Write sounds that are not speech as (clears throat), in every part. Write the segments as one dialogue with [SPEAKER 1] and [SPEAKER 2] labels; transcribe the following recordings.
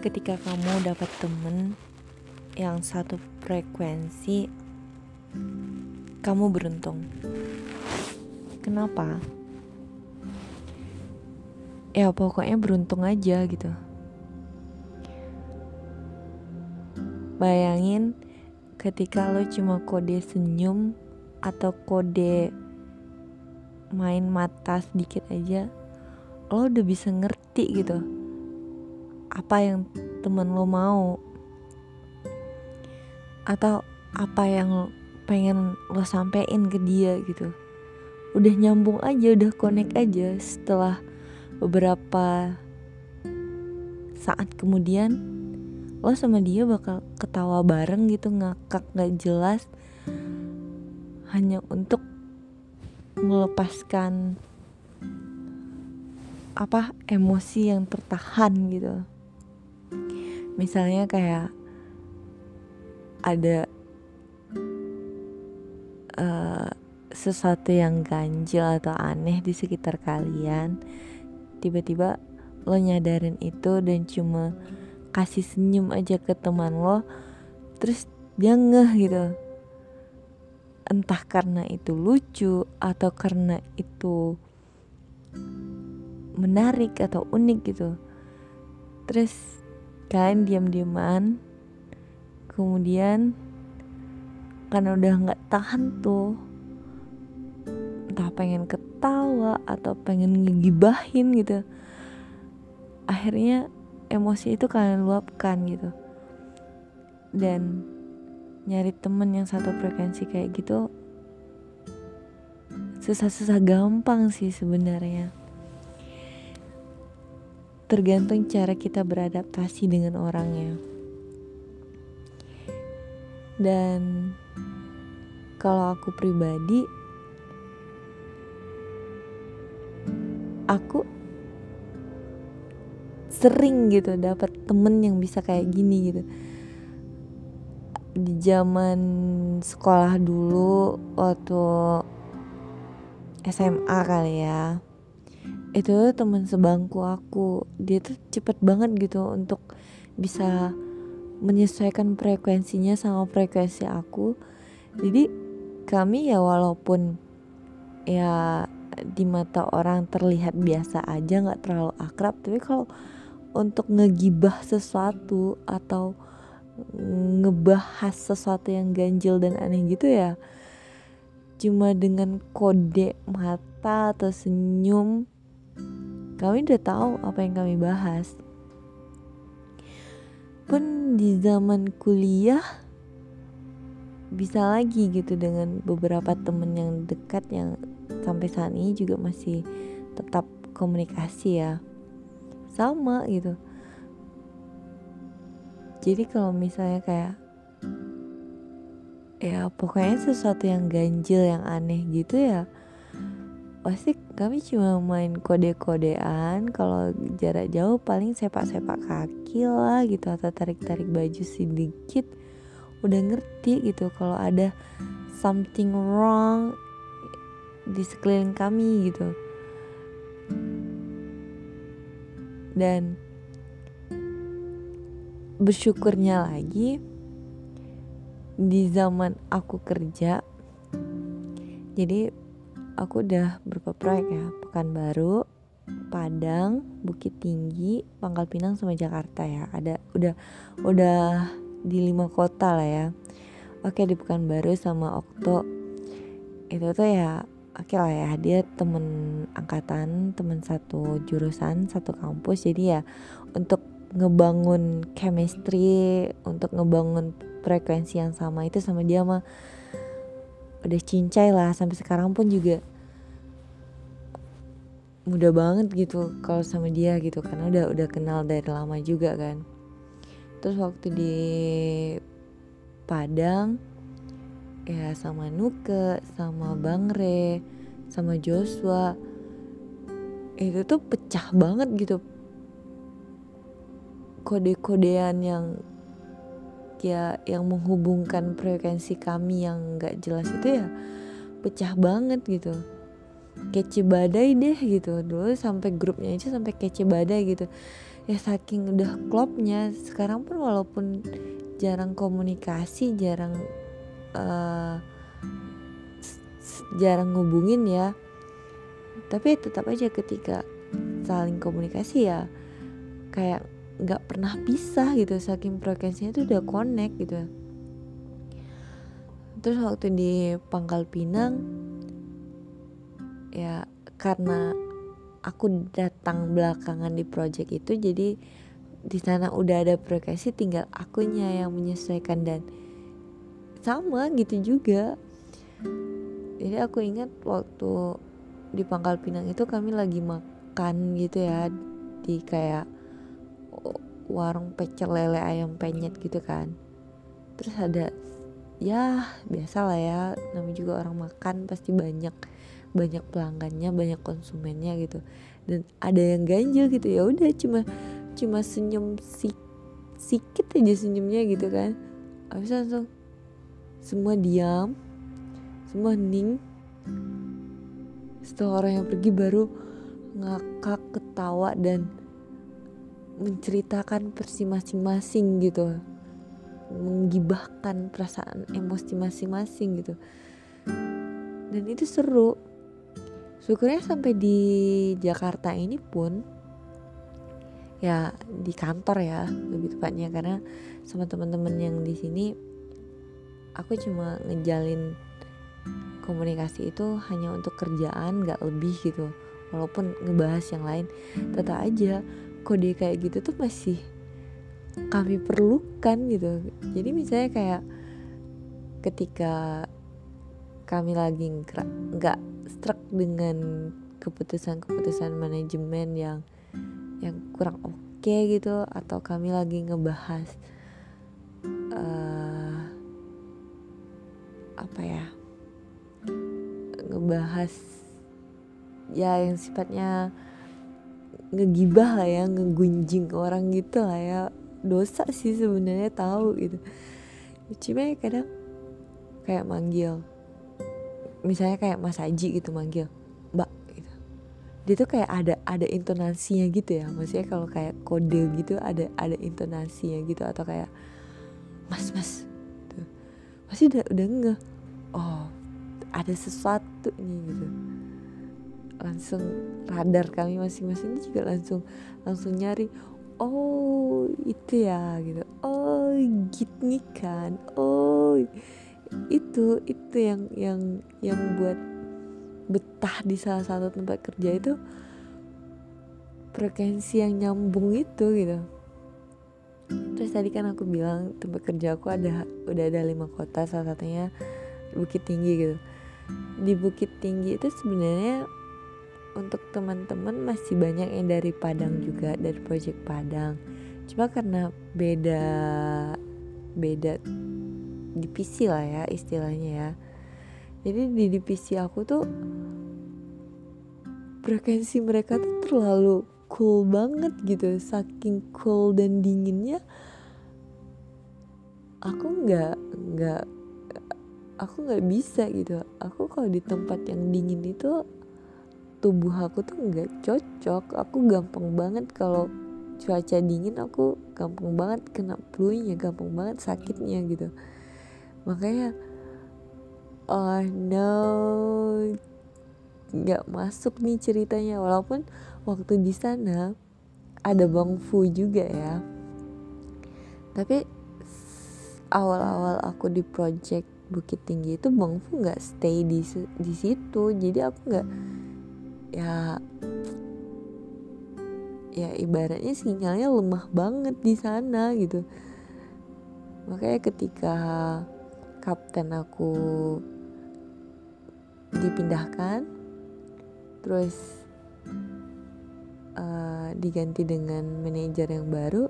[SPEAKER 1] ketika kamu dapat temen yang satu frekuensi, kamu beruntung. Kenapa? Ya pokoknya beruntung aja gitu. Bayangin ketika lo cuma kode senyum atau kode main mata sedikit aja, lo udah bisa ngerti gitu apa yang temen lo mau? Atau apa yang pengen lo sampein ke dia gitu. Udah nyambung aja udah connect aja setelah beberapa saat kemudian lo sama dia bakal ketawa bareng gitu ngakak nggak jelas. Hanya untuk melepaskan apa emosi yang tertahan gitu misalnya kayak ada uh, sesuatu yang ganjil atau aneh di sekitar kalian tiba-tiba lo nyadarin itu dan cuma kasih senyum aja ke teman lo terus dia ngeh gitu. Entah karena itu lucu atau karena itu menarik atau unik gitu. Terus kalian diam-diaman. Kemudian karena udah nggak tahan tuh entah pengen ketawa atau pengen ngegibahin gitu akhirnya emosi itu kalian luapkan gitu. Dan nyari temen yang satu frekuensi kayak gitu susah-susah gampang sih sebenarnya tergantung cara kita beradaptasi dengan orangnya. Dan kalau aku pribadi, aku sering gitu dapat temen yang bisa kayak gini gitu. Di zaman sekolah dulu waktu SMA kali ya itu teman sebangku aku. Dia tuh cepet banget gitu untuk bisa menyesuaikan frekuensinya sama frekuensi aku. Jadi kami ya walaupun ya di mata orang terlihat biasa aja nggak terlalu akrab tapi kalau untuk ngegibah sesuatu atau ngebahas sesuatu yang ganjil dan aneh gitu ya cuma dengan kode mata atau senyum kami udah tahu apa yang kami bahas. Pun di zaman kuliah bisa lagi gitu dengan beberapa temen yang dekat yang sampai saat ini juga masih tetap komunikasi ya sama gitu jadi kalau misalnya kayak ya pokoknya sesuatu yang ganjil yang aneh gitu ya pasti kami cuma main kode-kodean. Kalau jarak jauh paling sepak-sepak kaki lah gitu atau tarik-tarik baju sedikit. Udah ngerti gitu kalau ada something wrong di sekeliling kami gitu. Dan bersyukurnya lagi di zaman aku kerja jadi aku udah berapa proyek ya? Pekanbaru Padang Bukit Tinggi Pangkal Pinang sama Jakarta ya. Ada udah udah di lima kota lah ya. Oke di Pekanbaru sama Okto. Itu tuh ya oke lah ya. Dia temen angkatan temen satu jurusan satu kampus. Jadi ya untuk ngebangun chemistry untuk ngebangun frekuensi yang sama itu sama dia mah udah cincai lah. Sampai sekarang pun juga mudah banget gitu kalau sama dia gitu karena udah udah kenal dari lama juga kan. Terus waktu di Padang ya sama Nuke sama Bang Re sama Joshua itu tuh pecah banget gitu. Kode-kodean yang ya yang menghubungkan frekuensi kami yang nggak jelas itu ya pecah banget gitu kece badai deh gitu. Dulu sampai grupnya aja sampai kece badai gitu. Ya saking udah klopnya sekarang pun walaupun jarang komunikasi jarang uh, jarang ngubungin ya tapi tetap aja ketika saling komunikasi ya kayak nggak pernah bisa gitu. Saking frekuensinya tuh udah connect gitu. Terus waktu di Pangkal Pinang ya karena aku datang belakangan di project itu jadi di sana udah ada frekuensi tinggal akunya yang menyesuaikan dan sama gitu juga. Jadi aku ingat waktu di Pangkal Pinang itu kami lagi makan gitu ya di kayak warung pecel lele ayam penyet gitu kan. Terus ada ya biasa lah ya namanya juga orang makan pasti banyak banyak pelanggannya banyak konsumennya gitu. Dan ada yang ganjil gitu ya udah cuma cuma senyum si sikit aja senyumnya gitu kan. Habis langsung semua diam semua hening. Setelah orang yang pergi baru ngakak ketawa dan menceritakan versi masing-masing gitu. Menggibahkan perasaan emosi masing-masing gitu. Dan itu seru syukurnya sampai di Jakarta ini pun ya di kantor ya lebih tepatnya. Karena sama teman-teman yang di sini aku cuma ngejalin komunikasi itu hanya untuk kerjaan gak lebih gitu. Walaupun ngebahas yang lain. Tetap aja kode kayak gitu tuh masih kami perlukan gitu. Jadi misalnya kayak ketika kami lagi nggak struck dengan keputusan-keputusan manajemen yang yang kurang oke okay gitu atau kami lagi ngebahas uh, apa ya ngebahas ya yang sifatnya ngegibah lah ya ngegunjing orang gitu lah ya. Dosa sih sebenarnya tahu gitu. Cuma ya kadang kayak manggil misalnya kayak Mas Haji gitu manggil Mbak gitu. Dia tuh kayak ada ada intonasinya gitu ya. Maksudnya kalau kayak kode gitu ada ada intonasinya gitu atau kayak Mas Mas gitu. pasti udah udah nge oh ada sesuatu nih gitu. Langsung radar kami masing-masing juga langsung langsung nyari oh itu ya gitu. Oh gini kan oh itu itu yang yang yang buat betah di salah satu tempat kerja itu frekuensi yang nyambung itu gitu. Terus tadi kan aku bilang tempat kerja aku ada udah ada lima kota salah satunya Bukit Tinggi gitu. Di Bukit Tinggi itu sebenarnya untuk teman-teman masih banyak yang dari Padang juga dari project Padang. Cuma karena beda beda divisi lah ya istilahnya ya. Jadi di divisi aku tuh frekuensi mereka tuh terlalu cool banget gitu. Saking cool dan dinginnya aku nggak nggak aku nggak bisa gitu. Aku kalau di tempat yang dingin itu tubuh aku tuh nggak cocok. Aku gampang banget kalau cuaca dingin aku gampang banget kena flu-nya gampang banget sakitnya gitu makanya oh no nggak masuk nih ceritanya. Walaupun waktu di sana ada bang Fu juga ya. Tapi awal-awal aku di project Bukit Tinggi itu bang Fu nggak stay di di situ. Jadi aku nggak ya ya ibaratnya sinyalnya lemah banget di sana gitu. Makanya ketika kapten aku dipindahkan. Terus uh, diganti dengan manajer yang baru.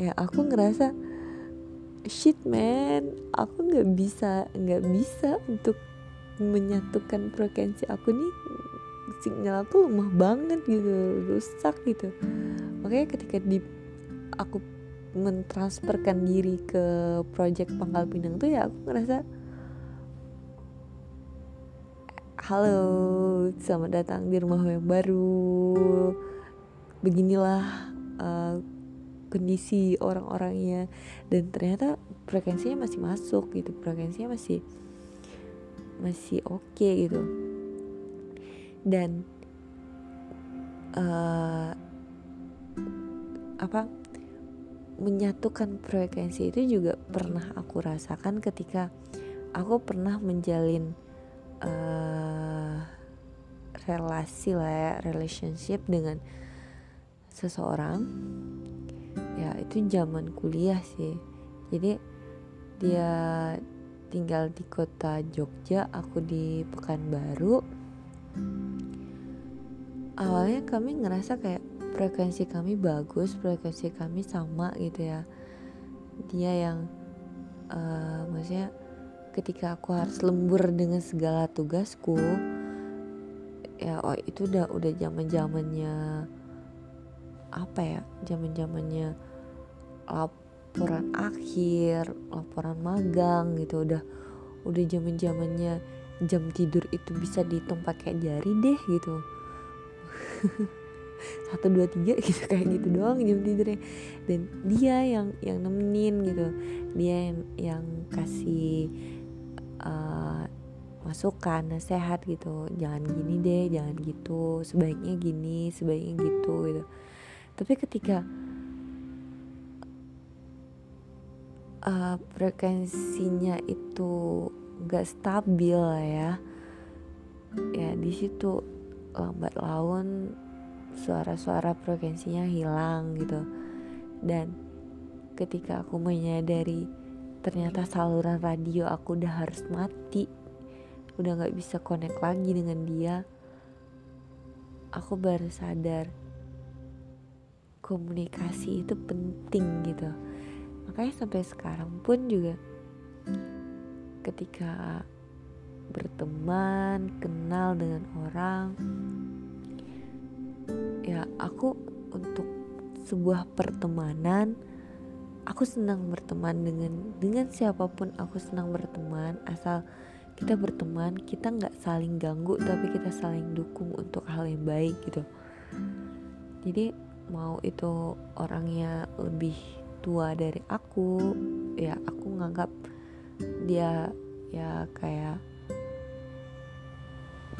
[SPEAKER 1] Ya aku ngerasa shit man aku nggak bisa nggak bisa untuk menyatukan frekuensi aku nih. Sinyal aku lemah banget gitu rusak gitu. Makanya ketika di aku mentransferkan diri ke project Pangkal Pinang tuh ya aku ngerasa halo selamat datang di rumah yang baru. Beginilah uh, kondisi orang-orangnya. Dan ternyata frekuensinya masih masuk gitu frekuensinya masih masih oke okay, gitu. Dan uh, apa menyatukan frekuensi itu juga pernah aku rasakan ketika aku pernah menjalin uh, relasi lah ya relationship dengan seseorang. Ya itu zaman kuliah sih. Jadi dia tinggal di kota Jogja aku di Pekanbaru awalnya kami ngerasa kayak frekuensi kami bagus frekuensi kami sama gitu ya. Dia yang uh, maksudnya ketika aku harus lembur dengan segala tugasku ya oh itu udah udah zaman zamannya apa ya zaman zamannya laporan akhir laporan magang gitu. Udah udah zaman zamannya jam tidur itu bisa dihitung pakai jari deh gitu (laughs) satu dua tiga (laughs) gitu kayak gitu doang jam tidurnya. Dan dia yang yang nemenin gitu. Dia yang yang kasih uh, masukan nasihat gitu. Jangan gini deh jangan gitu. Sebaiknya gini sebaiknya gitu gitu. Tapi ketika uh, frekuensinya itu gak stabil ya. Ya di situ lambat laun suara-suara frekuensinya hilang gitu. Dan ketika aku menyadari ternyata saluran radio aku udah harus mati udah nggak bisa connect lagi dengan dia aku baru sadar komunikasi itu penting gitu. Makanya sampai sekarang pun juga ketika berteman kenal dengan orang. Ya aku untuk sebuah pertemanan aku senang berteman dengan dengan siapa pun aku senang berteman. Asal kita berteman kita nggak saling ganggu tapi kita saling dukung untuk hal yang baik gitu. Jadi mau itu orangnya lebih tua dari aku ya aku nganggap dia ya kayak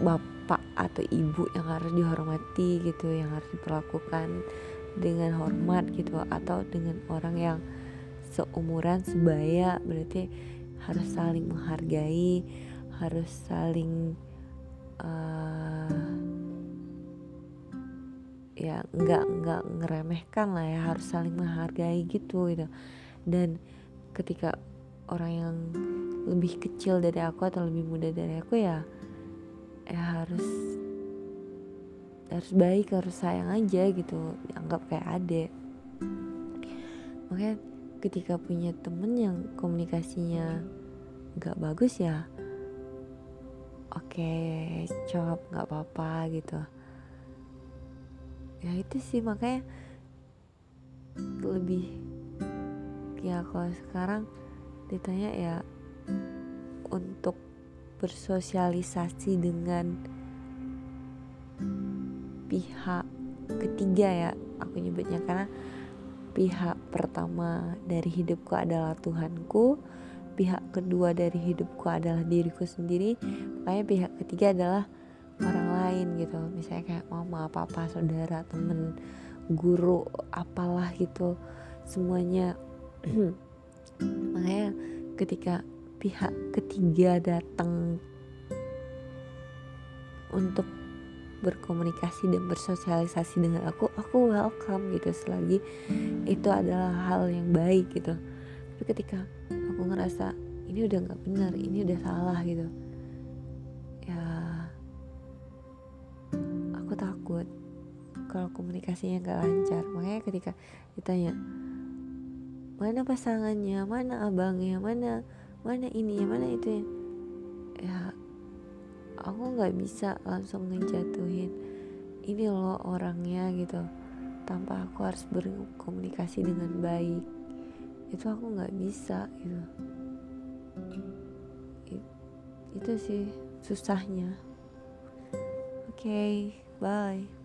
[SPEAKER 1] bapak atau ibu yang harus dihormati gitu yang harus diperlakukan dengan hormat gitu atau dengan orang yang seumuran sebaya berarti harus saling menghargai harus saling uh, ya nggak nggak ngeremehkan lah ya harus saling menghargai gitu gitu. Dan ketika orang yang lebih kecil dari aku atau lebih muda dari aku ya ya harus harus baik harus sayang aja gitu dianggap kayak adik makanya ketika punya temen yang komunikasinya nggak bagus ya oke okay, cop nggak apa-apa gitu. Ya itu sih makanya lebih ya kalau sekarang ditanya ya untuk bersosialisasi dengan pihak ketiga ya aku nyebutnya. Karena pihak pertama dari hidupku adalah Tuhanku pihak kedua dari hidupku adalah diriku sendiri makanya pihak ketiga adalah orang lain gitu. Misalnya kayak mama papa saudara temen guru apalah gitu semuanya. (clears throat) Makanya ketika pihak ketiga datang untuk berkomunikasi dan bersosialisasi dengan aku aku welcome gitu. Selagi itu adalah hal yang baik gitu. Tapi ketika aku ngerasa ini udah nggak benar ini udah salah gitu. Ya aku takut kalau komunikasinya nggak lancar. Makanya ketika ditanya mana pasangannya? Mana abangnya? Mana mana ini ya mana itu ya? Ya aku nggak bisa langsung ngejatuhin. Ini loh orangnya gitu. Tanpa aku harus berkomunikasi dengan baik. Itu aku nggak bisa gitu. It, itu sih susahnya. Oke okay, bye